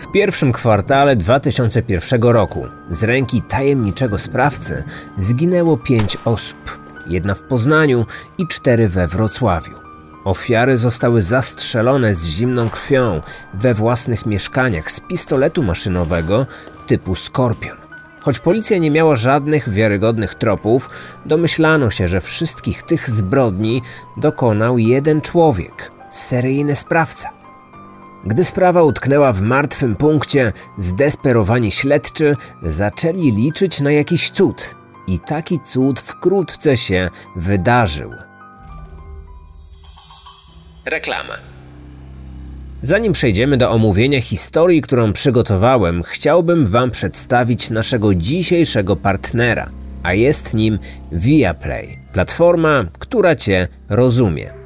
W pierwszym kwartale 2001 roku z ręki tajemniczego sprawcy zginęło pięć osób. Jedna w Poznaniu i cztery we Wrocławiu. Ofiary zostały zastrzelone z zimną krwią we własnych mieszkaniach z pistoletu maszynowego typu Skorpion. Choć policja nie miała żadnych wiarygodnych tropów, domyślano się, że wszystkich tych zbrodni dokonał jeden człowiek seryjny sprawca. Gdy sprawa utknęła w martwym punkcie, zdesperowani śledczy zaczęli liczyć na jakiś cud. I taki cud wkrótce się wydarzył. Reklama. Zanim przejdziemy do omówienia historii, którą przygotowałem, chciałbym Wam przedstawić naszego dzisiejszego partnera, a jest nim Viaplay, platforma, która Cię rozumie.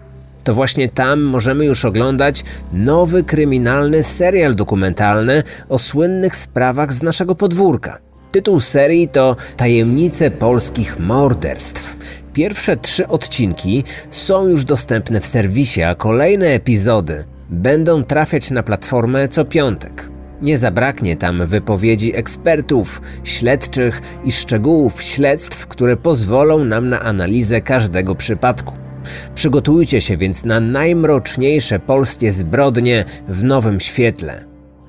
To właśnie tam możemy już oglądać nowy kryminalny serial dokumentalny o słynnych sprawach z naszego podwórka. Tytuł serii to Tajemnice polskich morderstw. Pierwsze trzy odcinki są już dostępne w serwisie, a kolejne epizody będą trafiać na platformę co piątek. Nie zabraknie tam wypowiedzi ekspertów, śledczych i szczegółów śledztw, które pozwolą nam na analizę każdego przypadku. Przygotujcie się więc na najmroczniejsze polskie zbrodnie w nowym świetle.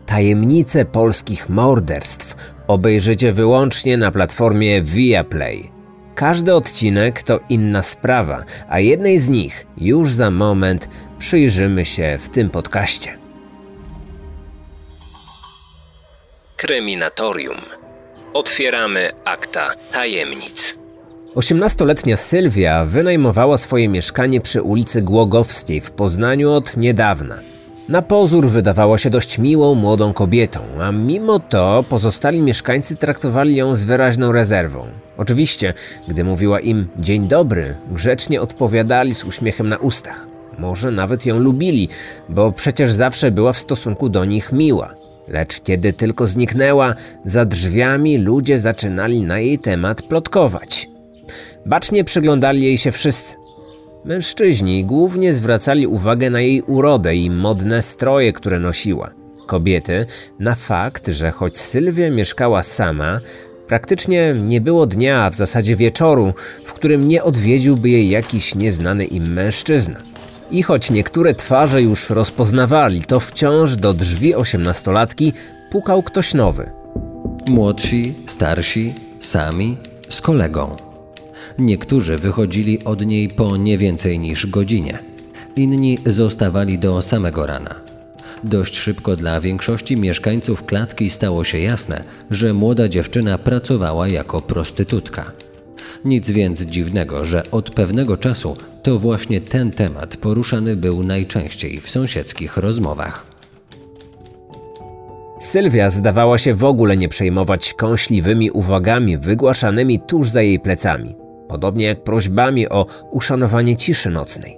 Tajemnice polskich morderstw obejrzycie wyłącznie na platformie Viaplay. Każdy odcinek to inna sprawa, a jednej z nich już za moment przyjrzymy się w tym podcaście. Kryminatorium. Otwieramy akta tajemnic. 18-letnia Sylwia wynajmowała swoje mieszkanie przy ulicy Głogowskiej w Poznaniu od niedawna. Na pozór wydawała się dość miłą młodą kobietą, a mimo to pozostali mieszkańcy traktowali ją z wyraźną rezerwą. Oczywiście, gdy mówiła im dzień dobry, grzecznie odpowiadali z uśmiechem na ustach. Może nawet ją lubili, bo przecież zawsze była w stosunku do nich miła. Lecz kiedy tylko zniknęła, za drzwiami ludzie zaczynali na jej temat plotkować. Bacznie przyglądali jej się wszyscy. Mężczyźni głównie zwracali uwagę na jej urodę i modne stroje, które nosiła. Kobiety na fakt, że choć Sylwia mieszkała sama, praktycznie nie było dnia, w zasadzie wieczoru, w którym nie odwiedziłby jej jakiś nieznany im mężczyzna. I choć niektóre twarze już rozpoznawali, to wciąż do drzwi osiemnastolatki pukał ktoś nowy. Młodsi, starsi, sami, z kolegą. Niektórzy wychodzili od niej po nie więcej niż godzinie. Inni zostawali do samego rana. Dość szybko dla większości mieszkańców klatki stało się jasne, że młoda dziewczyna pracowała jako prostytutka. Nic więc dziwnego, że od pewnego czasu to właśnie ten temat poruszany był najczęściej w sąsiedzkich rozmowach. Sylwia zdawała się w ogóle nie przejmować kąśliwymi uwagami wygłaszanymi tuż za jej plecami podobnie jak prośbami o uszanowanie ciszy nocnej.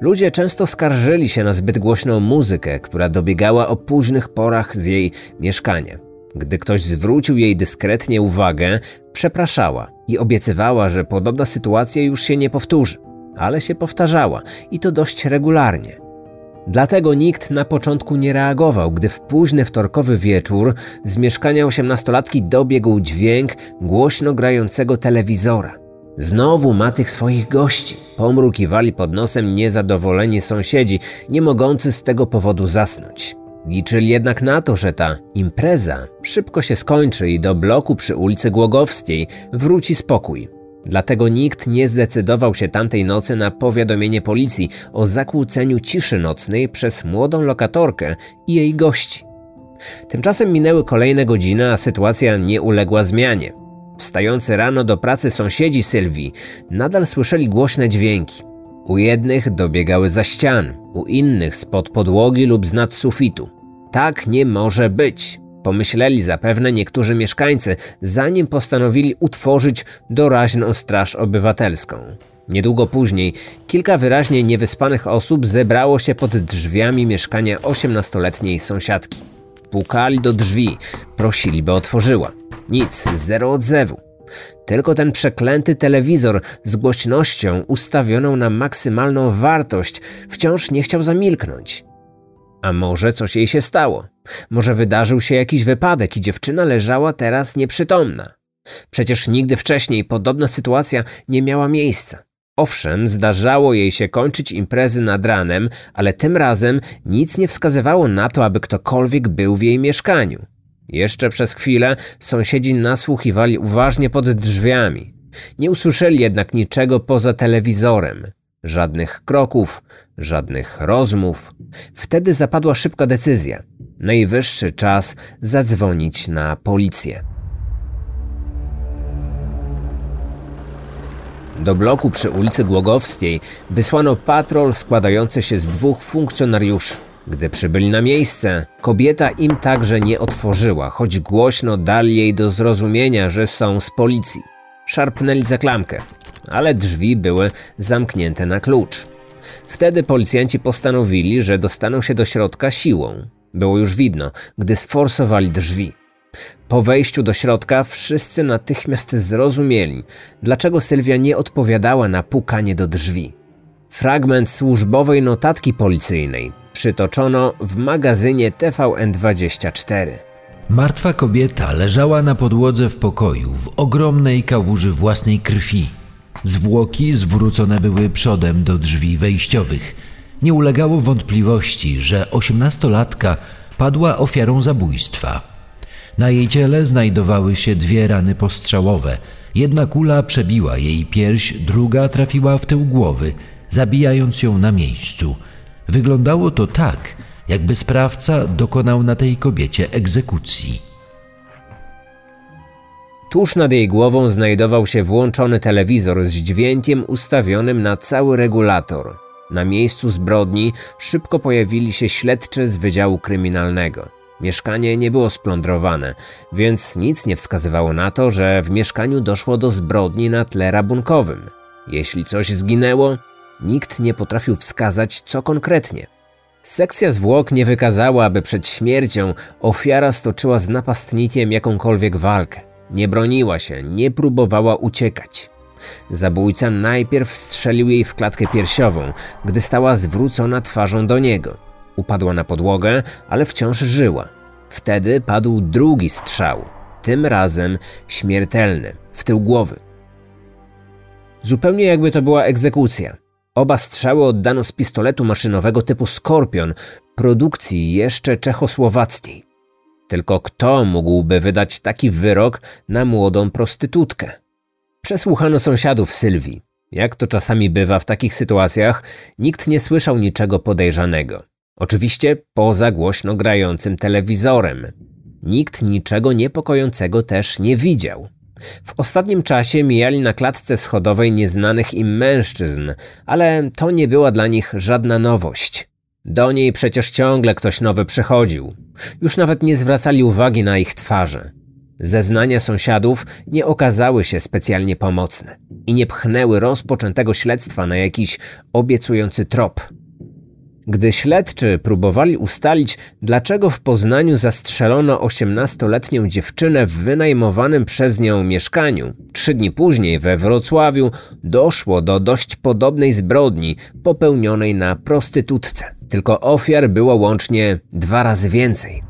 Ludzie często skarżyli się na zbyt głośną muzykę, która dobiegała o późnych porach z jej mieszkania. Gdy ktoś zwrócił jej dyskretnie uwagę, przepraszała i obiecywała, że podobna sytuacja już się nie powtórzy, ale się powtarzała i to dość regularnie. Dlatego nikt na początku nie reagował, gdy w późny wtorkowy wieczór z mieszkania osiemnastolatki dobiegł dźwięk głośno grającego telewizora. Znowu ma tych swoich gości. Pomrukiwali pod nosem niezadowoleni sąsiedzi, nie mogący z tego powodu zasnąć. Liczyli jednak na to, że ta impreza szybko się skończy i do bloku przy ulicy Głogowskiej wróci spokój. Dlatego nikt nie zdecydował się tamtej nocy na powiadomienie policji o zakłóceniu ciszy nocnej przez młodą lokatorkę i jej gości. Tymczasem minęły kolejne godziny, a sytuacja nie uległa zmianie. Wstający rano do pracy sąsiedzi Sylwii nadal słyszeli głośne dźwięki. U jednych dobiegały za ścian, u innych spod podłogi lub z nad sufitu. Tak nie może być, pomyśleli zapewne niektórzy mieszkańcy, zanim postanowili utworzyć doraźną straż obywatelską. Niedługo później kilka wyraźnie niewyspanych osób zebrało się pod drzwiami mieszkania osiemnastoletniej sąsiadki. Pukali do drzwi, prosili, by otworzyła. Nic, zero odzewu. Tylko ten przeklęty telewizor z głośnością ustawioną na maksymalną wartość wciąż nie chciał zamilknąć. A może coś jej się stało? Może wydarzył się jakiś wypadek i dziewczyna leżała teraz nieprzytomna? Przecież nigdy wcześniej podobna sytuacja nie miała miejsca. Owszem, zdarzało jej się kończyć imprezy nad ranem, ale tym razem nic nie wskazywało na to, aby ktokolwiek był w jej mieszkaniu. Jeszcze przez chwilę sąsiedzi nasłuchiwali uważnie pod drzwiami. Nie usłyszeli jednak niczego poza telewizorem. Żadnych kroków, żadnych rozmów. Wtedy zapadła szybka decyzja. Najwyższy czas zadzwonić na policję. Do bloku przy ulicy Głogowskiej wysłano patrol składający się z dwóch funkcjonariuszy. Gdy przybyli na miejsce, kobieta im także nie otworzyła, choć głośno dali jej do zrozumienia, że są z policji. Szarpnęli za klamkę, ale drzwi były zamknięte na klucz. Wtedy policjanci postanowili, że dostaną się do środka siłą. Było już widno, gdy sforsowali drzwi. Po wejściu do środka wszyscy natychmiast zrozumieli, dlaczego Sylwia nie odpowiadała na pukanie do drzwi. Fragment służbowej notatki policyjnej przytoczono w magazynie TVN24. Martwa kobieta leżała na podłodze w pokoju w ogromnej kałuży własnej krwi. Zwłoki zwrócone były przodem do drzwi wejściowych. Nie ulegało wątpliwości, że osiemnastolatka padła ofiarą zabójstwa. Na jej ciele znajdowały się dwie rany postrzałowe. Jedna kula przebiła jej pierś, druga trafiła w tył głowy, zabijając ją na miejscu. Wyglądało to tak, jakby sprawca dokonał na tej kobiecie egzekucji. Tuż nad jej głową znajdował się włączony telewizor z dźwiękiem ustawionym na cały regulator. Na miejscu zbrodni szybko pojawili się śledczy z Wydziału Kryminalnego. Mieszkanie nie było splądrowane, więc nic nie wskazywało na to, że w mieszkaniu doszło do zbrodni na tle rabunkowym. Jeśli coś zginęło, nikt nie potrafił wskazać, co konkretnie. Sekcja zwłok nie wykazała, aby przed śmiercią ofiara stoczyła z napastnikiem jakąkolwiek walkę. Nie broniła się, nie próbowała uciekać. Zabójca najpierw strzelił jej w klatkę piersiową, gdy stała zwrócona twarzą do niego. Upadła na podłogę, ale wciąż żyła. Wtedy padł drugi strzał, tym razem śmiertelny, w tył głowy. Zupełnie jakby to była egzekucja. Oba strzały oddano z pistoletu maszynowego typu Skorpion, produkcji jeszcze czechosłowackiej. Tylko kto mógłby wydać taki wyrok na młodą prostytutkę? Przesłuchano sąsiadów Sylwii. Jak to czasami bywa w takich sytuacjach, nikt nie słyszał niczego podejrzanego. Oczywiście poza głośno grającym telewizorem. Nikt niczego niepokojącego też nie widział. W ostatnim czasie mijali na klatce schodowej nieznanych im mężczyzn, ale to nie była dla nich żadna nowość. Do niej przecież ciągle ktoś nowy przychodził. Już nawet nie zwracali uwagi na ich twarze. Zeznania sąsiadów nie okazały się specjalnie pomocne i nie pchnęły rozpoczętego śledztwa na jakiś obiecujący trop. Gdy śledczy próbowali ustalić, dlaczego w Poznaniu zastrzelono 18-letnią dziewczynę w wynajmowanym przez nią mieszkaniu, trzy dni później we Wrocławiu doszło do dość podobnej zbrodni popełnionej na prostytutce. Tylko ofiar było łącznie dwa razy więcej.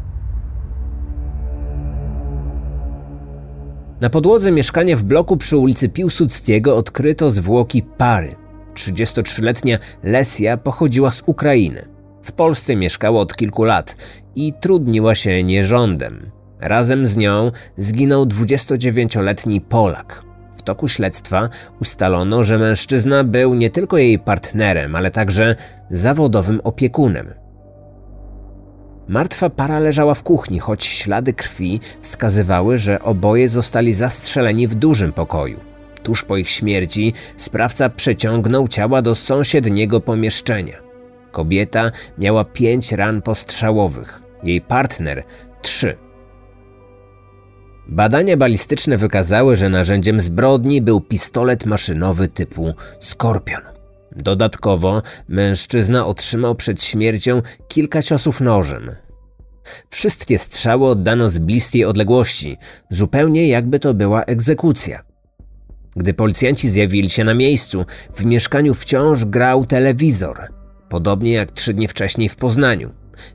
Na podłodze mieszkania w bloku przy ulicy Piłsudskiego odkryto zwłoki pary – 33-letnia Lesja pochodziła z Ukrainy. W Polsce mieszkała od kilku lat i trudniła się nierządem. Razem z nią zginął 29-letni Polak. W toku śledztwa ustalono, że mężczyzna był nie tylko jej partnerem, ale także zawodowym opiekunem. Martwa para leżała w kuchni, choć ślady krwi wskazywały, że oboje zostali zastrzeleni w dużym pokoju. Tuż po ich śmierci sprawca przeciągnął ciała do sąsiedniego pomieszczenia. Kobieta miała pięć ran postrzałowych, jej partner trzy. Badania balistyczne wykazały, że narzędziem zbrodni był pistolet maszynowy typu Skorpion. Dodatkowo mężczyzna otrzymał przed śmiercią kilka ciosów nożem. Wszystkie strzały oddano z bliskiej odległości, zupełnie jakby to była egzekucja. Gdy policjanci zjawili się na miejscu, w mieszkaniu wciąż grał telewizor, podobnie jak trzy dni wcześniej w Poznaniu.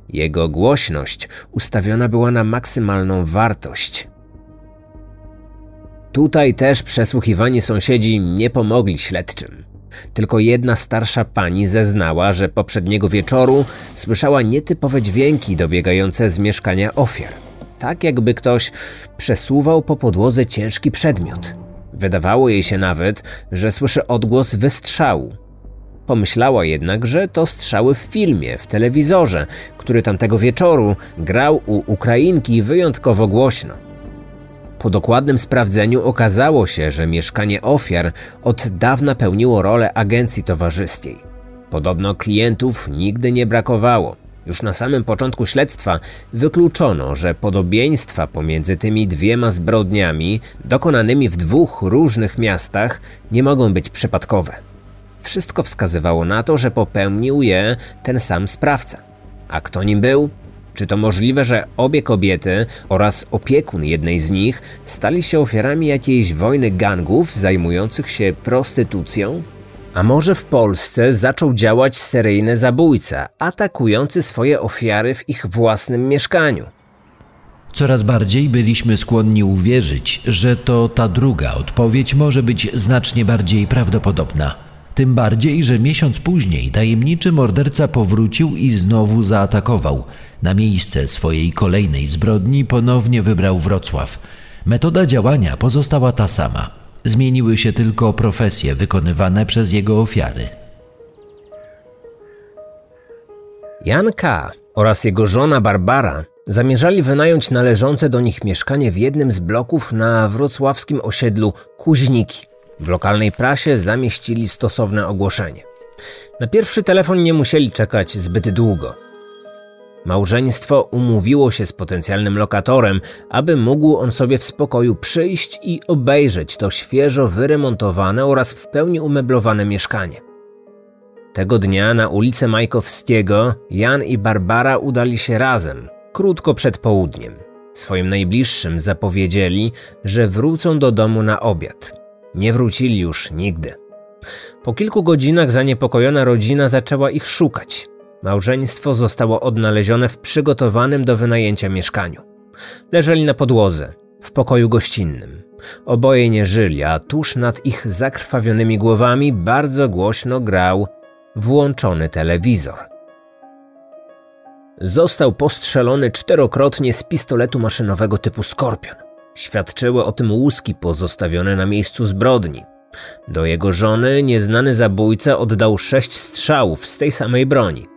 Jego głośność ustawiona była na maksymalną wartość. Tutaj też przesłuchiwani sąsiedzi nie pomogli śledczym. Tylko jedna starsza pani zeznała, że poprzedniego wieczoru słyszała nietypowe dźwięki dobiegające z mieszkania ofiar. Tak jakby ktoś przesuwał po podłodze ciężki przedmiot. Wydawało jej się nawet, że słyszy odgłos wystrzału. Pomyślała jednak, że to strzały w filmie, w telewizorze, który tamtego wieczoru grał u Ukrainki wyjątkowo głośno. Po dokładnym sprawdzeniu okazało się, że mieszkanie ofiar od dawna pełniło rolę agencji towarzyskiej. Podobno klientów nigdy nie brakowało. Już na samym początku śledztwa wykluczono, że podobieństwa pomiędzy tymi dwiema zbrodniami, dokonanymi w dwóch różnych miastach, nie mogą być przypadkowe. Wszystko wskazywało na to, że popełnił je ten sam sprawca. A kto nim był? Czy to możliwe, że obie kobiety oraz opiekun jednej z nich stali się ofiarami jakiejś wojny gangów zajmujących się prostytucją? A może w Polsce zaczął działać seryjny zabójca, atakujący swoje ofiary w ich własnym mieszkaniu? Coraz bardziej byliśmy skłonni uwierzyć, że to ta druga odpowiedź może być znacznie bardziej prawdopodobna. Tym bardziej, że miesiąc później tajemniczy morderca powrócił i znowu zaatakował. Na miejsce swojej kolejnej zbrodni ponownie wybrał Wrocław. Metoda działania pozostała ta sama. Zmieniły się tylko profesje wykonywane przez jego ofiary. Jan K. oraz jego żona Barbara zamierzali wynająć należące do nich mieszkanie w jednym z bloków na wrocławskim osiedlu Kuźniki. W lokalnej prasie zamieścili stosowne ogłoszenie. Na pierwszy telefon nie musieli czekać zbyt długo. Małżeństwo umówiło się z potencjalnym lokatorem, aby mógł on sobie w spokoju przyjść i obejrzeć to świeżo wyremontowane oraz w pełni umeblowane mieszkanie. Tego dnia na ulicę Majkowskiego Jan i Barbara udali się razem, krótko przed południem. Swoim najbliższym zapowiedzieli, że wrócą do domu na obiad. Nie wrócili już nigdy. Po kilku godzinach zaniepokojona rodzina zaczęła ich szukać. Małżeństwo zostało odnalezione w przygotowanym do wynajęcia mieszkaniu. Leżeli na podłodze, w pokoju gościnnym. Oboje nie żyli, a tuż nad ich zakrwawionymi głowami bardzo głośno grał włączony telewizor. Został postrzelony czterokrotnie z pistoletu maszynowego typu Skorpion. Świadczyły o tym łuski pozostawione na miejscu zbrodni. Do jego żony nieznany zabójca oddał sześć strzałów z tej samej broni.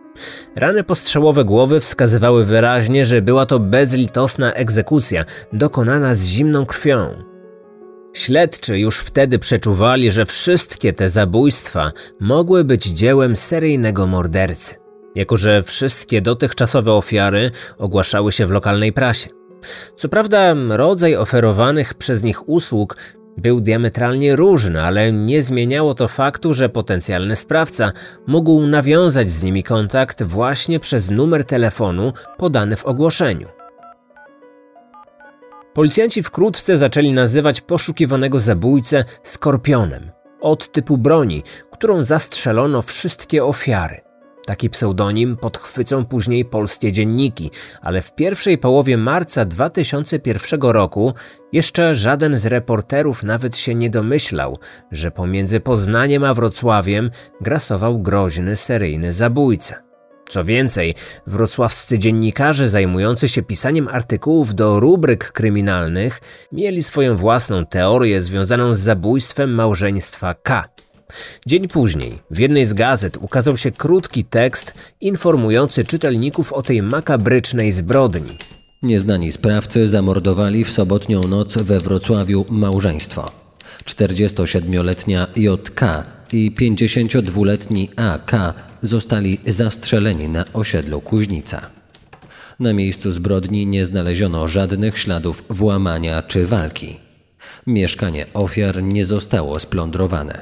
Rany postrzałowe głowy wskazywały wyraźnie, że była to bezlitosna egzekucja dokonana z zimną krwią. Śledczy już wtedy przeczuwali, że wszystkie te zabójstwa mogły być dziełem seryjnego mordercy, jako że wszystkie dotychczasowe ofiary ogłaszały się w lokalnej prasie. Co prawda, rodzaj oferowanych przez nich usług był diametralnie różny, ale nie zmieniało to faktu, że potencjalny sprawca mógł nawiązać z nimi kontakt właśnie przez numer telefonu podany w ogłoszeniu. Policjanci wkrótce zaczęli nazywać poszukiwanego zabójcę skorpionem, od typu broni, którą zastrzelono wszystkie ofiary. Taki pseudonim podchwycą później polskie dzienniki, ale w pierwszej połowie marca 2001 roku jeszcze żaden z reporterów nawet się nie domyślał, że pomiędzy Poznaniem a Wrocławiem grasował groźny seryjny zabójca. Co więcej, wrocławscy dziennikarze zajmujący się pisaniem artykułów do rubryk kryminalnych mieli swoją własną teorię związaną z zabójstwem małżeństwa K. Dzień później w jednej z gazet ukazał się krótki tekst informujący czytelników o tej makabrycznej zbrodni. Nieznani sprawcy zamordowali w sobotnią noc we Wrocławiu małżeństwo. 47-letnia JK i 52-letni AK zostali zastrzeleni na osiedlu Kuźnica. Na miejscu zbrodni nie znaleziono żadnych śladów włamania czy walki. Mieszkanie ofiar nie zostało splądrowane.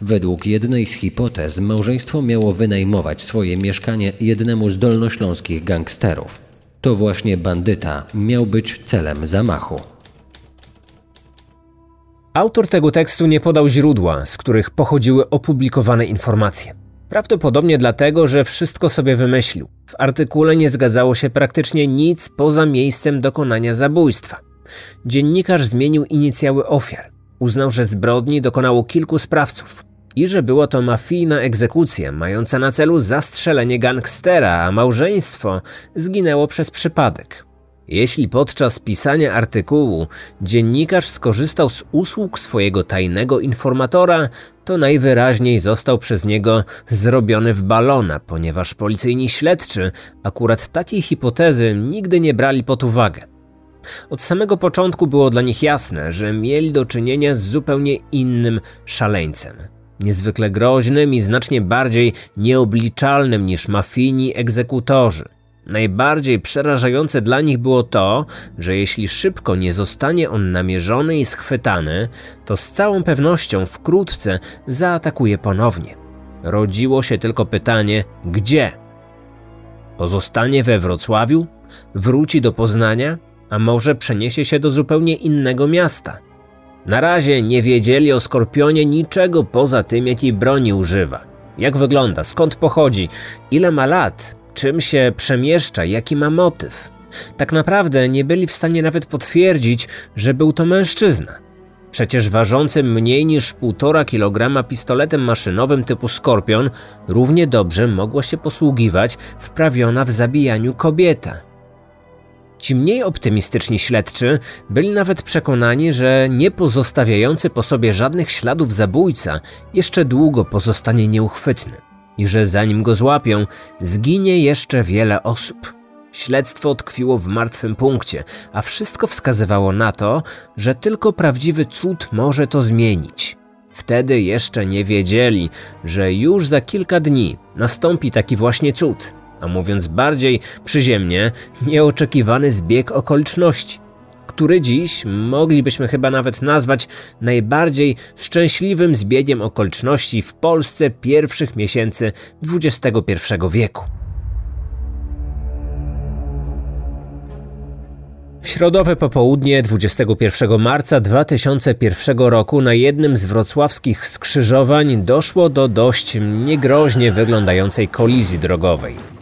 Według jednej z hipotez małżeństwo miało wynajmować swoje mieszkanie jednemu z dolnośląskich gangsterów. To właśnie bandyta miał być celem zamachu. Autor tego tekstu nie podał źródła, z których pochodziły opublikowane informacje. Prawdopodobnie dlatego, że wszystko sobie wymyślił. W artykule nie zgadzało się praktycznie nic poza miejscem dokonania zabójstwa. Dziennikarz zmienił inicjały ofiar. Uznał, że zbrodni dokonało kilku sprawców i że była to mafijna egzekucja mająca na celu zastrzelenie gangstera, a małżeństwo zginęło przez przypadek. Jeśli podczas pisania artykułu dziennikarz skorzystał z usług swojego tajnego informatora, to najwyraźniej został przez niego zrobiony w balona, ponieważ policyjni śledczy akurat takiej hipotezy nigdy nie brali pod uwagę. Od samego początku było dla nich jasne, że mieli do czynienia z zupełnie innym szaleńcem. Niezwykle groźnym i znacznie bardziej nieobliczalnym niż mafijni egzekutorzy. Najbardziej przerażające dla nich było to, że jeśli szybko nie zostanie on namierzony i schwytany, to z całą pewnością wkrótce zaatakuje ponownie. Rodziło się tylko pytanie: gdzie? Pozostanie we Wrocławiu? Wróci do Poznania? A może przeniesie się do zupełnie innego miasta? Na razie nie wiedzieli o Skorpionie niczego poza tym, jakiej broni używa. Jak wygląda, skąd pochodzi, ile ma lat, czym się przemieszcza, jaki ma motyw. Tak naprawdę nie byli w stanie nawet potwierdzić, że był to mężczyzna. Przecież ważącym mniej niż 1,5 kg pistoletem maszynowym typu Skorpion równie dobrze mogła się posługiwać wprawiona w zabijaniu kobieta. Ci mniej optymistyczni śledczy byli nawet przekonani, że nie pozostawiający po sobie żadnych śladów zabójca jeszcze długo pozostanie nieuchwytny i że zanim go złapią, zginie jeszcze wiele osób. Śledztwo tkwiło w martwym punkcie, a wszystko wskazywało na to, że tylko prawdziwy cud może to zmienić. Wtedy jeszcze nie wiedzieli, że już za kilka dni nastąpi taki właśnie cud a mówiąc bardziej przyziemnie, nieoczekiwany zbieg okoliczności, który dziś moglibyśmy chyba nawet nazwać najbardziej szczęśliwym zbiegiem okoliczności w Polsce pierwszych miesięcy XXI wieku. W środowe popołudnie 21 marca 2001 roku na jednym z wrocławskich skrzyżowań doszło do dość niegroźnie wyglądającej kolizji drogowej.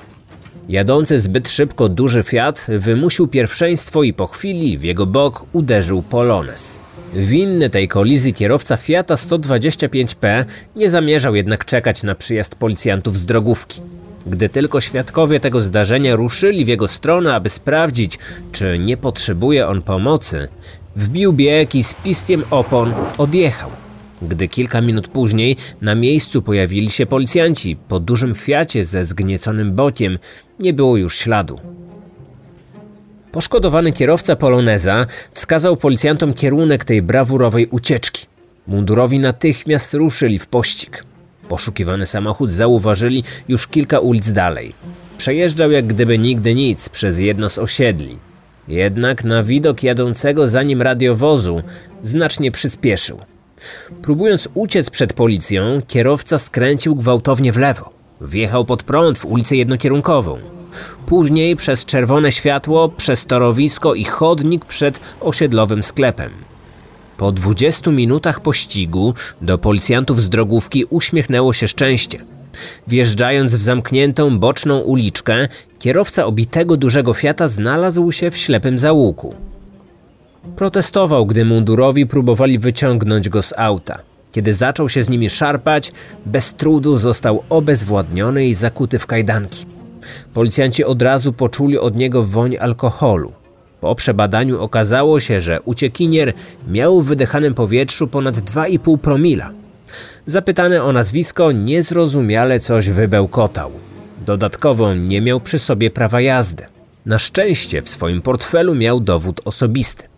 Jadący zbyt szybko duży Fiat wymusił pierwszeństwo i po chwili w jego bok uderzył Polones. Winny tej kolizji kierowca Fiata 125P nie zamierzał jednak czekać na przyjazd policjantów z drogówki. Gdy tylko świadkowie tego zdarzenia ruszyli w jego stronę, aby sprawdzić, czy nie potrzebuje on pomocy, wbił bieg i z pistiem opon odjechał. Gdy kilka minut później na miejscu pojawili się policjanci po dużym Fiacie ze zgnieconym bokiem, nie było już śladu. Poszkodowany kierowca Poloneza wskazał policjantom kierunek tej brawurowej ucieczki. Mundurowi natychmiast ruszyli w pościg. Poszukiwany samochód zauważyli już kilka ulic dalej. Przejeżdżał jak gdyby nigdy nic przez jedno z osiedli. Jednak na widok jadącego za nim radiowozu znacznie przyspieszył. Próbując uciec przed policją, kierowca skręcił gwałtownie w lewo. Wjechał pod prąd w ulicę jednokierunkową. Później przez czerwone światło, przez torowisko i chodnik przed osiedlowym sklepem. Po 20 minutach pościgu do policjantów z drogówki uśmiechnęło się szczęście. Wjeżdżając w zamkniętą boczną uliczkę, kierowca obitego dużego Fiata znalazł się w ślepym załuku. Protestował, gdy mundurowi próbowali wyciągnąć go z auta. Kiedy zaczął się z nimi szarpać, bez trudu został obezwładniony i zakuty w kajdanki. Policjanci od razu poczuli od niego woń alkoholu. Po przebadaniu okazało się, że uciekinier miał w wydechanym powietrzu ponad 2,5 promila. Zapytany o nazwisko, niezrozumiale coś wybełkotał. Dodatkowo nie miał przy sobie prawa jazdy. Na szczęście w swoim portfelu miał dowód osobisty.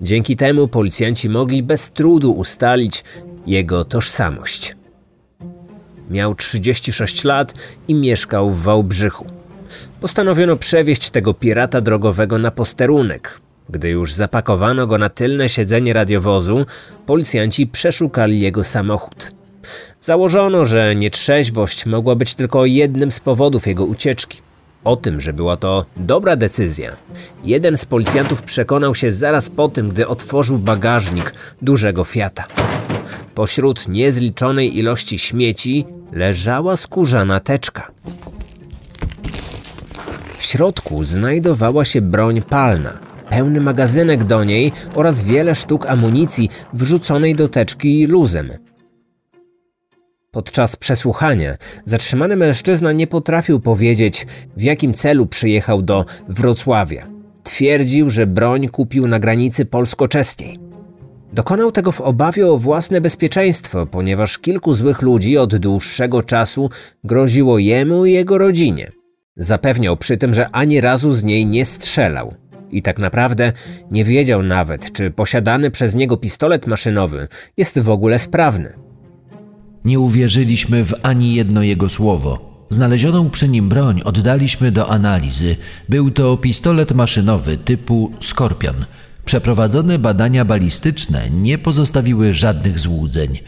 Dzięki temu policjanci mogli bez trudu ustalić jego tożsamość. Miał 36 lat i mieszkał w Wałbrzychu. Postanowiono przewieźć tego pirata drogowego na posterunek. Gdy już zapakowano go na tylne siedzenie radiowozu, policjanci przeszukali jego samochód. Założono, że nietrzeźwość mogła być tylko jednym z powodów jego ucieczki. O tym, że była to dobra decyzja, jeden z policjantów przekonał się zaraz po tym, gdy otworzył bagażnik dużego Fiata. pośród niezliczonej ilości śmieci leżała skórzana teczka. W środku znajdowała się broń palna, pełny magazynek do niej oraz wiele sztuk amunicji wrzuconej do teczki luzem. Podczas przesłuchania zatrzymany mężczyzna nie potrafił powiedzieć, w jakim celu przyjechał do Wrocławia. Twierdził, że broń kupił na granicy polsko-czeskiej. Dokonał tego w obawie o własne bezpieczeństwo, ponieważ kilku złych ludzi od dłuższego czasu groziło jemu i jego rodzinie. Zapewniał przy tym, że ani razu z niej nie strzelał. I tak naprawdę nie wiedział nawet, czy posiadany przez niego pistolet maszynowy jest w ogóle sprawny. Nie uwierzyliśmy w ani jedno jego słowo. Znalezioną przy nim broń oddaliśmy do analizy. Był to pistolet maszynowy typu Skorpion. Przeprowadzone badania balistyczne nie pozostawiły żadnych złudzeń.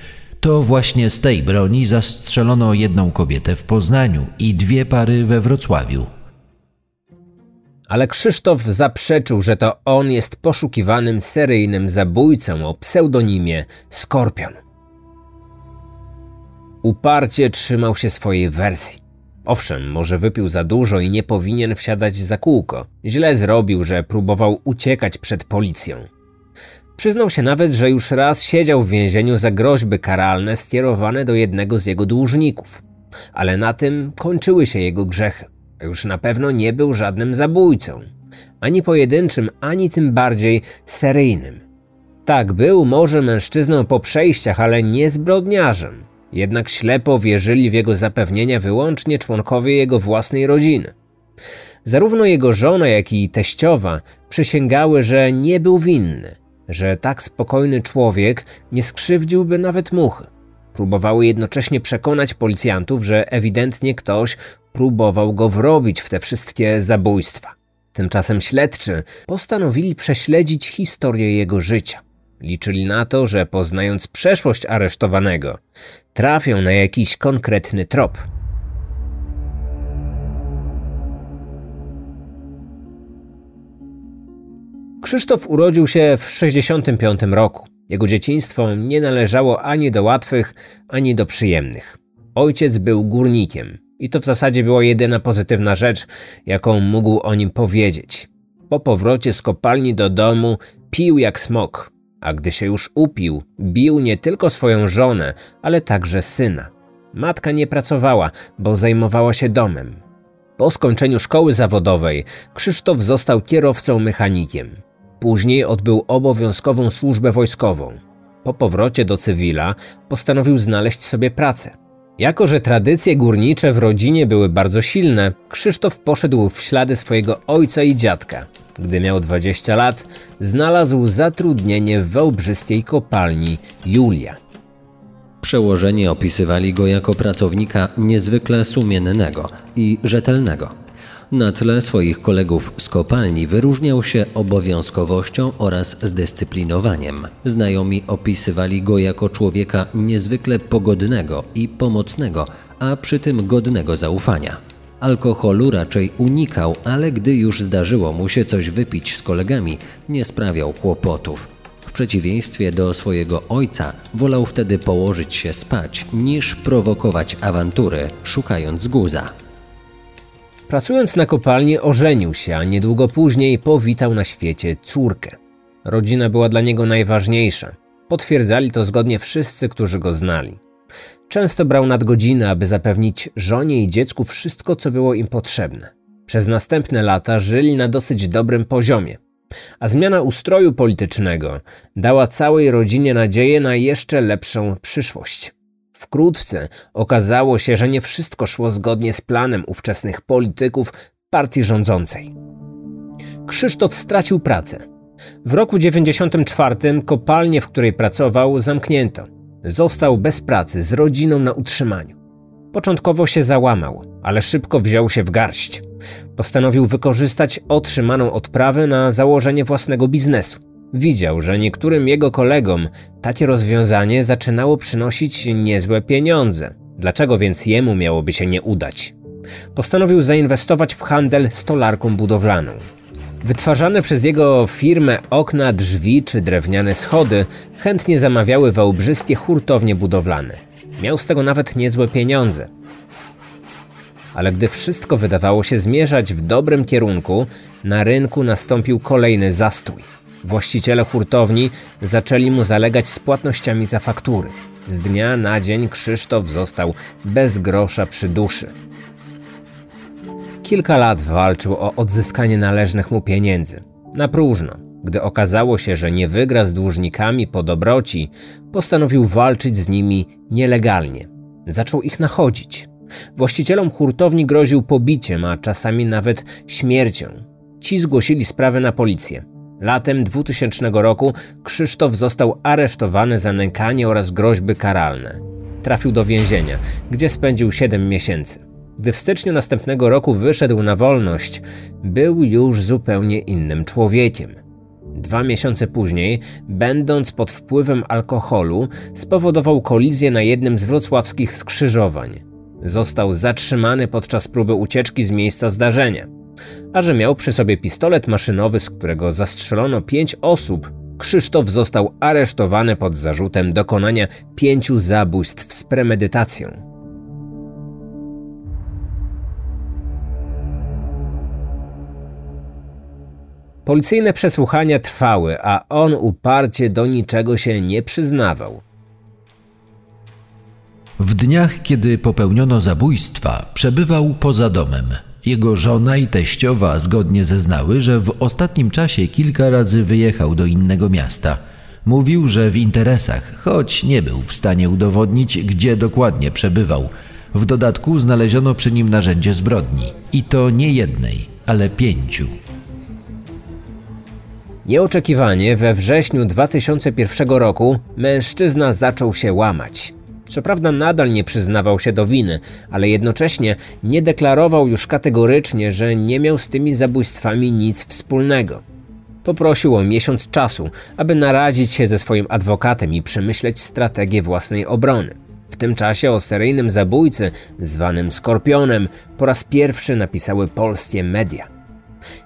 To właśnie z tej broni zastrzelono jedną kobietę w Poznaniu i dwie pary we Wrocławiu. Ale Krzysztof zaprzeczył, że to on jest poszukiwanym seryjnym zabójcą o pseudonimie Skorpion. Uparcie trzymał się swojej wersji. Owszem, może wypił za dużo i nie powinien wsiadać za kółko. Źle zrobił, że próbował uciekać przed policją. Przyznał się nawet, że już raz siedział w więzieniu za groźby karalne skierowane do jednego z jego dłużników. Ale na tym kończyły się jego grzechy. Już na pewno nie był żadnym zabójcą. Ani pojedynczym, ani tym bardziej seryjnym. Tak, był może mężczyzną po przejściach, ale nie zbrodniarzem. Jednak ślepo wierzyli w jego zapewnienia wyłącznie członkowie jego własnej rodziny. Zarówno jego żona, jak i teściowa przysięgały, że nie był winny, że tak spokojny człowiek nie skrzywdziłby nawet muchy. Próbowały jednocześnie przekonać policjantów, że ewidentnie ktoś próbował go wrobić w te wszystkie zabójstwa. Tymczasem śledczy postanowili prześledzić historię jego życia. Liczyli na to, że poznając przeszłość aresztowanego, trafią na jakiś konkretny trop. Krzysztof urodził się w 65 roku. Jego dzieciństwo nie należało ani do łatwych, ani do przyjemnych. Ojciec był górnikiem i to w zasadzie była jedyna pozytywna rzecz, jaką mógł o nim powiedzieć. Po powrocie z kopalni do domu pił jak smok, a gdy się już upił, bił nie tylko swoją żonę, ale także syna. Matka nie pracowała, bo zajmowała się domem. Po skończeniu szkoły zawodowej Krzysztof został kierowcą mechanikiem. Później odbył obowiązkową służbę wojskową. Po powrocie do cywila postanowił znaleźć sobie pracę. Jako, że tradycje górnicze w rodzinie były bardzo silne, Krzysztof poszedł w ślady swojego ojca i dziadka. Gdy miał 20 lat, znalazł zatrudnienie w wałbrzyskiej kopalni Julia. Przełożeni opisywali go jako pracownika niezwykle sumiennego i rzetelnego. Na tle swoich kolegów z kopalni wyróżniał się obowiązkowością oraz zdyscyplinowaniem. Znajomi opisywali go jako człowieka niezwykle pogodnego i pomocnego, a przy tym godnego zaufania. Alkoholu raczej unikał, ale gdy już zdarzyło mu się coś wypić z kolegami, nie sprawiał kłopotów. W przeciwieństwie do swojego ojca, wolał wtedy położyć się spać, niż prowokować awantury, szukając guza. Pracując na kopalni ożenił się, a niedługo później powitał na świecie córkę. Rodzina była dla niego najważniejsza. Potwierdzali to zgodnie wszyscy, którzy go znali. Często brał nadgodziny, aby zapewnić żonie i dziecku wszystko, co było im potrzebne. Przez następne lata żyli na dosyć dobrym poziomie, a zmiana ustroju politycznego dała całej rodzinie nadzieję na jeszcze lepszą przyszłość. Wkrótce okazało się, że nie wszystko szło zgodnie z planem ówczesnych polityków partii rządzącej. Krzysztof stracił pracę. W roku 94 kopalnię, w której pracował, zamknięto. Został bez pracy z rodziną na utrzymaniu. Początkowo się załamał, ale szybko wziął się w garść. Postanowił wykorzystać otrzymaną odprawę na założenie własnego biznesu. Widział, że niektórym jego kolegom takie rozwiązanie zaczynało przynosić niezłe pieniądze. Dlaczego więc jemu miałoby się nie udać? Postanowił zainwestować w handel stolarką budowlaną. Wytwarzane przez jego firmę okna, drzwi czy drewniane schody chętnie zamawiały wałbrzyskie hurtownie budowlane. Miał z tego nawet niezłe pieniądze. Ale gdy wszystko wydawało się zmierzać w dobrym kierunku, na rynku nastąpił kolejny zastój. Właściciele hurtowni zaczęli mu zalegać z płatnościami za faktury. Z dnia na dzień Krzysztof został bez grosza przy duszy. Kilka lat walczył o odzyskanie należnych mu pieniędzy. Na próżno. Gdy okazało się, że nie wygra z dłużnikami po dobroci, postanowił walczyć z nimi nielegalnie. Zaczął ich nachodzić. Właścicielom hurtowni groził pobiciem, a czasami nawet śmiercią. Ci zgłosili sprawę na policję. Latem 2000 roku Krzysztof został aresztowany za nękanie oraz groźby karalne. Trafił do więzienia, gdzie spędził 7 miesięcy. Gdy w styczniu następnego roku wyszedł na wolność, był już zupełnie innym człowiekiem. Dwa miesiące później, będąc pod wpływem alkoholu, spowodował kolizję na jednym z wrocławskich skrzyżowań. Został zatrzymany podczas próby ucieczki z miejsca zdarzenia. A że miał przy sobie pistolet maszynowy, z którego zastrzelono pięć osób, Krzysztof został aresztowany pod zarzutem dokonania pięciu zabójstw z premedytacją. Policyjne przesłuchania trwały, a on uparcie do niczego się nie przyznawał. W dniach, kiedy popełniono zabójstwa, przebywał poza domem. Jego żona i teściowa zgodnie zeznały, że w ostatnim czasie kilka razy wyjechał do innego miasta. Mówił, że w interesach, choć nie był w stanie udowodnić, gdzie dokładnie przebywał. W dodatku znaleziono przy nim narzędzie zbrodni. I to nie jednej, ale pięciu. Nieoczekiwanie we wrześniu 2001 roku mężczyzna zaczął się łamać. Co prawda nadal nie przyznawał się do winy, ale jednocześnie nie deklarował już kategorycznie, że nie miał z tymi zabójstwami nic wspólnego. Poprosił o miesiąc czasu, aby naradzić się ze swoim adwokatem i przemyśleć strategię własnej obrony. W tym czasie o seryjnym zabójcy, zwanym Skorpionem, po raz pierwszy napisały polskie media.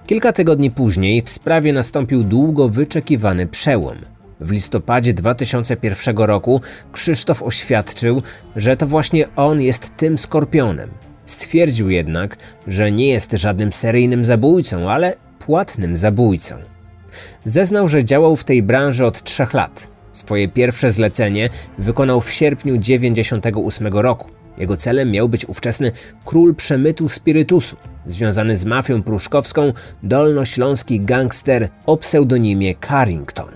Kilka tygodni później w sprawie nastąpił długo wyczekiwany przełom. W listopadzie 2001 roku Krzysztof oświadczył, że to właśnie on jest tym skorpionem. Stwierdził jednak, że nie jest żadnym seryjnym zabójcą, ale płatnym zabójcą. Zeznał, że działał w tej branży od trzech lat. Swoje pierwsze zlecenie wykonał w sierpniu 1998 roku. Jego celem miał być ówczesny król przemytu spirytusu, związany z mafią pruszkowską dolnośląski gangster o pseudonimie Carrington.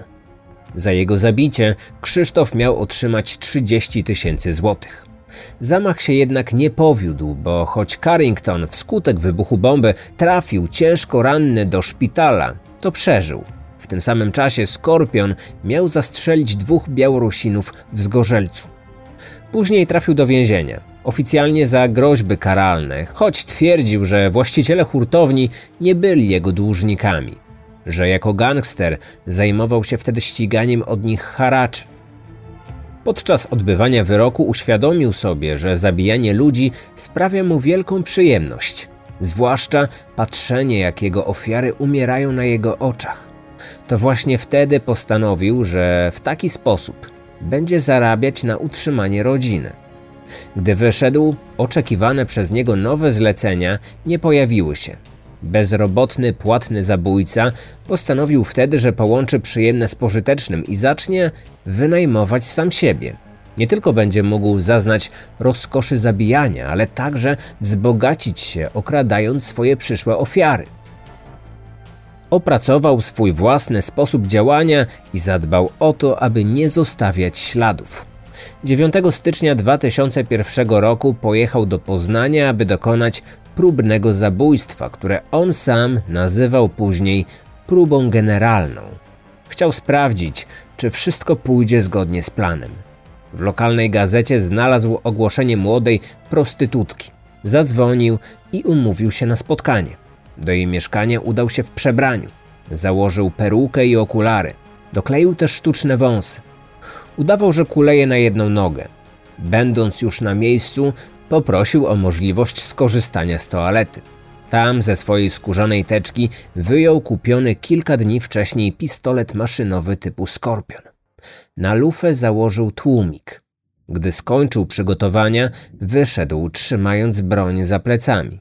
Za jego zabicie Krzysztof miał otrzymać 30 tysięcy złotych. Zamach się jednak nie powiódł, bo choć Carrington wskutek wybuchu bomby trafił ciężko ranny do szpitala, to przeżył. W tym samym czasie Skorpion miał zastrzelić dwóch Białorusinów w Zgorzelcu. Później trafił do więzienia oficjalnie za groźby karalne, choć twierdził, że właściciele hurtowni nie byli jego dłużnikami, że jako gangster zajmował się wtedy ściganiem od nich haraczy. Podczas odbywania wyroku uświadomił sobie, że zabijanie ludzi sprawia mu wielką przyjemność, zwłaszcza patrzenie, jak jego ofiary umierają na jego oczach. To właśnie wtedy postanowił, że w taki sposób będzie zarabiać na utrzymanie rodziny. Gdy wyszedł, oczekiwane przez niego nowe zlecenia nie pojawiły się. Bezrobotny, płatny zabójca postanowił wtedy, że połączy przyjemne z pożytecznym i zacznie wynajmować sam siebie. Nie tylko będzie mógł zaznać rozkoszy zabijania, ale także wzbogacić się, okradając swoje przyszłe ofiary. Opracował swój własny sposób działania i zadbał o to, aby nie zostawiać śladów. 9 stycznia 2001 roku pojechał do Poznania, aby dokonać próbnego zabójstwa, które on sam nazywał później próbą generalną. Chciał sprawdzić, czy wszystko pójdzie zgodnie z planem. W lokalnej gazecie znalazł ogłoszenie młodej prostytutki. Zadzwonił i umówił się na spotkanie. Do jej mieszkania udał się w przebraniu. Założył perukę i okulary. Dokleił też sztuczne wąsy. Udawał, że kuleje na jedną nogę. Będąc już na miejscu, poprosił o możliwość skorzystania z toalety. Tam ze swojej skórzanej teczki wyjął kupiony kilka dni wcześniej pistolet maszynowy typu Skorpion. Na lufę założył tłumik. Gdy skończył przygotowania, wyszedł, trzymając broń za plecami.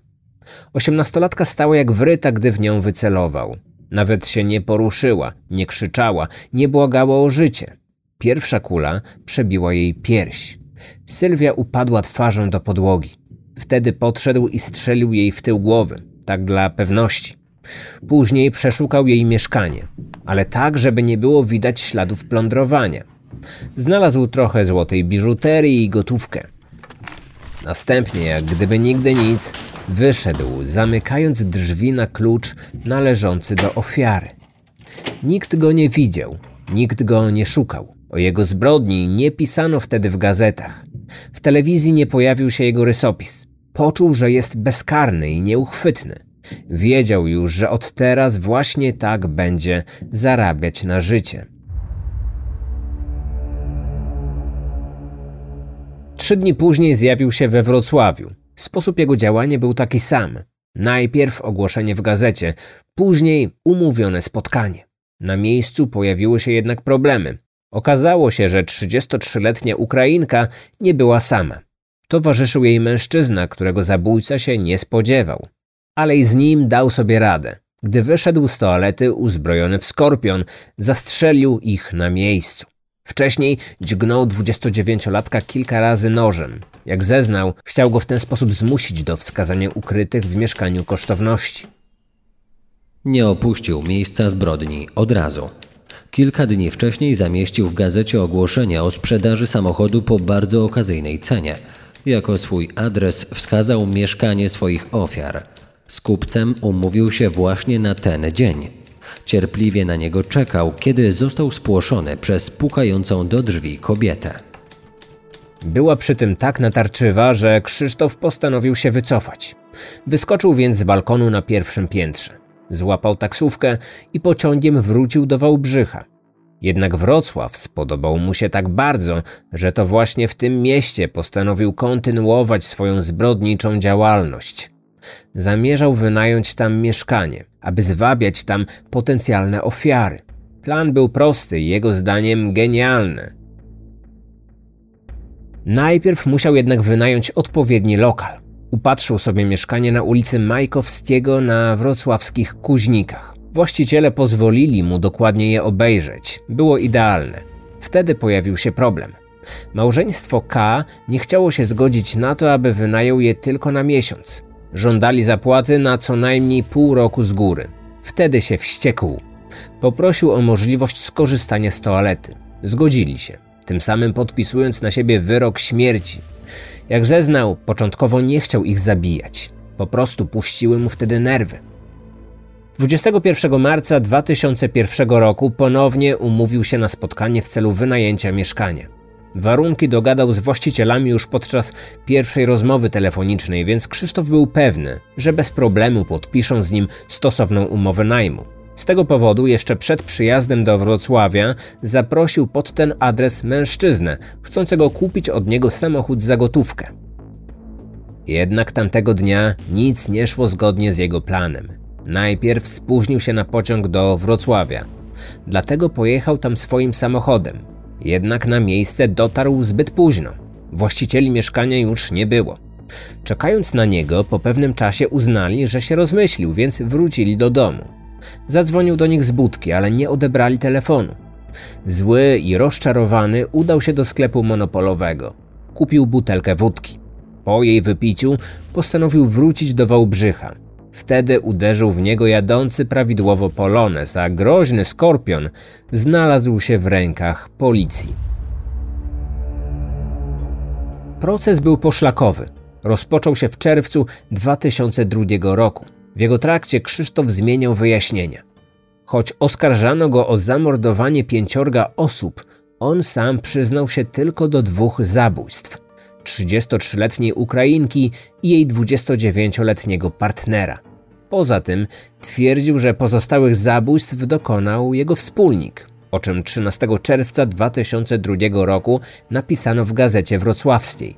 Osiemnastolatka stała jak wryta, gdy w nią wycelował. Nawet się nie poruszyła, nie krzyczała, nie błagała o życie. Pierwsza kula przebiła jej pierś. Sylwia upadła twarzą do podłogi. Wtedy podszedł i strzelił jej w tył głowy, tak dla pewności. Później przeszukał jej mieszkanie, ale tak, żeby nie było widać śladów plądrowania. Znalazł trochę złotej biżuterii i gotówkę. Następnie, jak gdyby nigdy nic, wyszedł, zamykając drzwi na klucz należący do ofiary. Nikt go nie widział, nikt go nie szukał. O jego zbrodni nie pisano wtedy w gazetach. W telewizji nie pojawił się jego rysopis. Poczuł, że jest bezkarny i nieuchwytny. Wiedział już, że od teraz właśnie tak będzie zarabiać na życie. Trzy dni później zjawił się we Wrocławiu. Sposób jego działania był taki sam. Najpierw ogłoszenie w gazecie, później umówione spotkanie. Na miejscu pojawiły się jednak problemy. Okazało się, że 33-letnia Ukrainka nie była sama. Towarzyszył jej mężczyzna, którego zabójca się nie spodziewał. Ale i z nim dał sobie radę. Gdy wyszedł z toalety uzbrojony w skorpion, zastrzelił ich na miejscu. Wcześniej dźgnął 29-latka kilka razy nożem. Jak zeznał, chciał go w ten sposób zmusić do wskazania ukrytych w mieszkaniu kosztowności. Nie opuścił miejsca zbrodni od razu. Kilka dni wcześniej zamieścił w gazecie ogłoszenie o sprzedaży samochodu po bardzo okazyjnej cenie. Jako swój adres wskazał mieszkanie swoich ofiar. Z kupcem umówił się właśnie na ten dzień. Cierpliwie na niego czekał, kiedy został spłoszony przez pukającą do drzwi kobietę. Była przy tym tak natarczywa, że Krzysztof postanowił się wycofać. Wyskoczył więc z balkonu na pierwszym piętrze. Złapał taksówkę i pociągiem wrócił do Wałbrzycha. Jednak Wrocław spodobał mu się tak bardzo, że to właśnie w tym mieście postanowił kontynuować swoją zbrodniczą działalność. Zamierzał wynająć tam mieszkanie, aby zwabiać tam potencjalne ofiary. Plan był prosty i jego zdaniem genialny. Najpierw musiał jednak wynająć odpowiedni lokal. Upatrzył sobie mieszkanie na ulicy Majkowskiego na wrocławskich Kuźnikach. Właściciele pozwolili mu dokładnie je obejrzeć. Było idealne. Wtedy pojawił się problem. Małżeństwo K nie chciało się zgodzić na to, aby wynajął je tylko na miesiąc. Żądali zapłaty na co najmniej pół roku z góry. Wtedy się wściekł. Poprosił o możliwość skorzystania z toalety. Zgodzili się, tym samym podpisując na siebie wyrok śmierci. Jak zeznał, początkowo nie chciał ich zabijać. Po prostu puściły mu wtedy nerwy. 21 marca 2001 roku ponownie umówił się na spotkanie w celu wynajęcia mieszkania. Warunki dogadał z właścicielami już podczas pierwszej rozmowy telefonicznej, więc Krzysztof był pewny, że bez problemu podpiszą z nim stosowną umowę najmu. Z tego powodu jeszcze przed przyjazdem do Wrocławia zaprosił pod ten adres mężczyznę, chcącego kupić od niego samochód za gotówkę. Jednak tamtego dnia nic nie szło zgodnie z jego planem. Najpierw spóźnił się na pociąg do Wrocławia, dlatego pojechał tam swoim samochodem. Jednak na miejsce dotarł zbyt późno. Właścicieli mieszkania już nie było. Czekając na niego, po pewnym czasie uznali, że się rozmyślił, więc wrócili do domu. Zadzwonił do nich z budki, ale nie odebrali telefonu. Zły i rozczarowany udał się do sklepu monopolowego. Kupił butelkę wódki. Po jej wypiciu postanowił wrócić do Wałbrzycha. Wtedy uderzył w niego jadący prawidłowo polones, a groźny skorpion znalazł się w rękach policji. Proces był poszlakowy. Rozpoczął się w czerwcu 2002 roku. W jego trakcie Krzysztof zmieniał wyjaśnienia. Choć oskarżano go o zamordowanie pięciorga osób, on sam przyznał się tylko do dwóch zabójstw. 33-letniej Ukrainki i jej 29-letniego partnera. Poza tym twierdził, że pozostałych zabójstw dokonał jego wspólnik, o czym 13 czerwca 2002 roku napisano w gazecie wrocławskiej.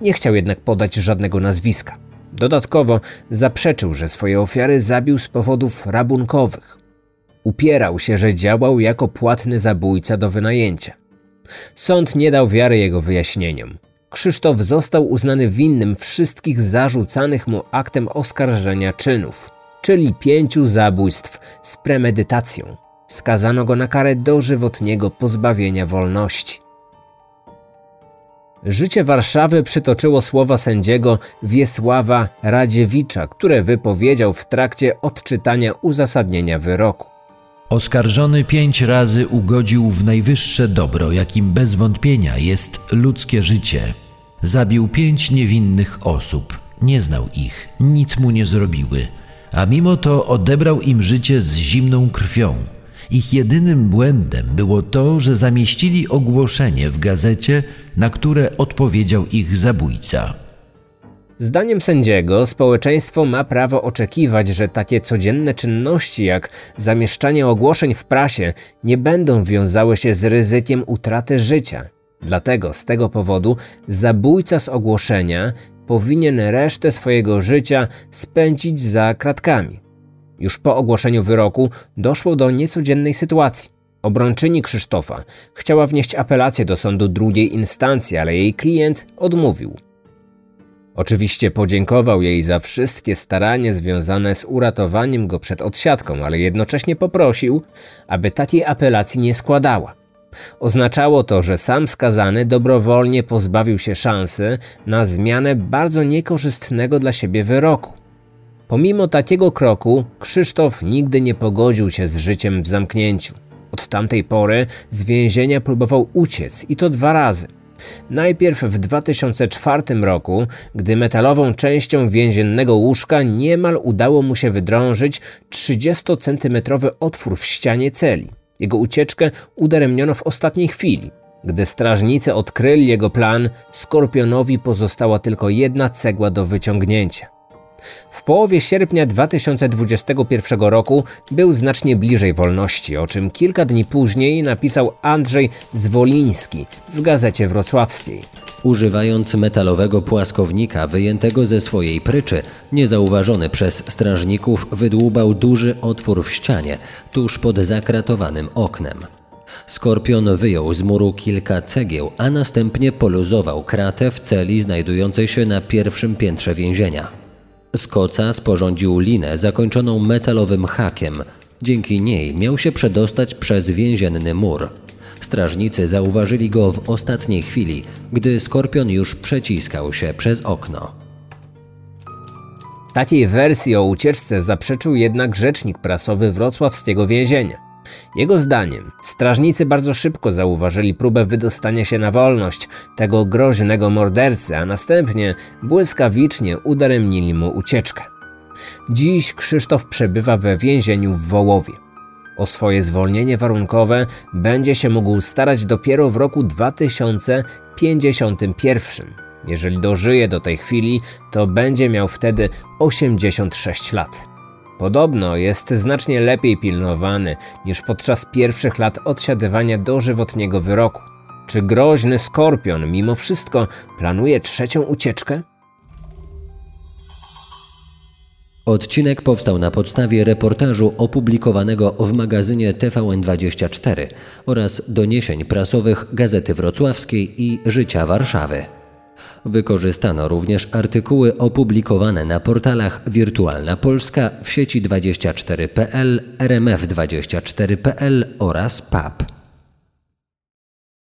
Nie chciał jednak podać żadnego nazwiska. Dodatkowo zaprzeczył, że swoje ofiary zabił z powodów rabunkowych. Upierał się, że działał jako płatny zabójca do wynajęcia. Sąd nie dał wiary jego wyjaśnieniom. Krzysztof został uznany winnym wszystkich zarzucanych mu aktem oskarżenia czynów, czyli pięciu zabójstw z premedytacją. Skazano go na karę dożywotniego pozbawienia wolności. Życie Warszawy przytoczyło słowa sędziego Wiesława Radziewicza, które wypowiedział w trakcie odczytania uzasadnienia wyroku. Oskarżony pięć razy ugodził w najwyższe dobro, jakim bez wątpienia jest ludzkie życie. Zabił pięć niewinnych osób, nie znał ich, nic mu nie zrobiły, a mimo to odebrał im życie z zimną krwią. Ich jedynym błędem było to, że zamieścili ogłoszenie w gazecie, na które odpowiedział ich zabójca. Zdaniem sędziego, społeczeństwo ma prawo oczekiwać, że takie codzienne czynności jak zamieszczanie ogłoszeń w prasie nie będą wiązały się z ryzykiem utraty życia. Dlatego z tego powodu zabójca z ogłoszenia powinien resztę swojego życia spędzić za kratkami. Już po ogłoszeniu wyroku doszło do niecodziennej sytuacji. Obrończyni Krzysztofa chciała wnieść apelację do sądu drugiej instancji, ale jej klient odmówił. Oczywiście podziękował jej za wszystkie starania związane z uratowaniem go przed odsiadką, ale jednocześnie poprosił, aby takiej apelacji nie składała. Oznaczało to, że sam skazany dobrowolnie pozbawił się szansy na zmianę bardzo niekorzystnego dla siebie wyroku. Pomimo takiego kroku, Krzysztof nigdy nie pogodził się z życiem w zamknięciu. Od tamtej pory z więzienia próbował uciec i to dwa razy. Najpierw w 2004 roku, gdy metalową częścią więziennego łóżka niemal udało mu się wydrążyć 30-centymetrowy otwór w ścianie celi. Jego ucieczkę udaremniono w ostatniej chwili. Gdy strażnicy odkryli jego plan, Skorpionowi pozostała tylko jedna cegła do wyciągnięcia. W połowie sierpnia 2021 roku był znacznie bliżej wolności, o czym kilka dni później napisał Andrzej Zwoliński w gazecie wrocławskiej. Używając metalowego płaskownika wyjętego ze swojej pryczy, niezauważony przez strażników wydłubał duży otwór w ścianie, tuż pod zakratowanym oknem. Skorpion wyjął z muru kilka cegieł, a następnie poluzował kratę w celi znajdującej się na pierwszym piętrze więzienia. Z koca sporządził linę zakończoną metalowym hakiem. Dzięki niej miał się przedostać przez więzienny mur. Strażnicy zauważyli go w ostatniej chwili, gdy skorpion już przeciskał się przez okno. Takiej wersji o ucieczce zaprzeczył jednak rzecznik prasowy wrocławskiego więzienia. Jego zdaniem strażnicy bardzo szybko zauważyli próbę wydostania się na wolność tego groźnego mordercy, a następnie błyskawicznie udaremnili mu ucieczkę. Dziś Krzysztof przebywa we więzieniu w Wołowie. O swoje zwolnienie warunkowe będzie się mógł starać dopiero w roku 2051. Jeżeli dożyje do tej chwili, to będzie miał wtedy 86 lat. Podobno jest znacznie lepiej pilnowany niż podczas pierwszych lat odsiadywania dożywotniego wyroku. Czy groźny skorpion mimo wszystko planuje trzecią ucieczkę? Odcinek powstał na podstawie reportażu opublikowanego w magazynie TVN24 oraz doniesień prasowych Gazety Wrocławskiej i Życia Warszawy. Wykorzystano również artykuły opublikowane na portalach Wirtualna Polska w sieci 24.pl, RMF24.pl oraz PAP.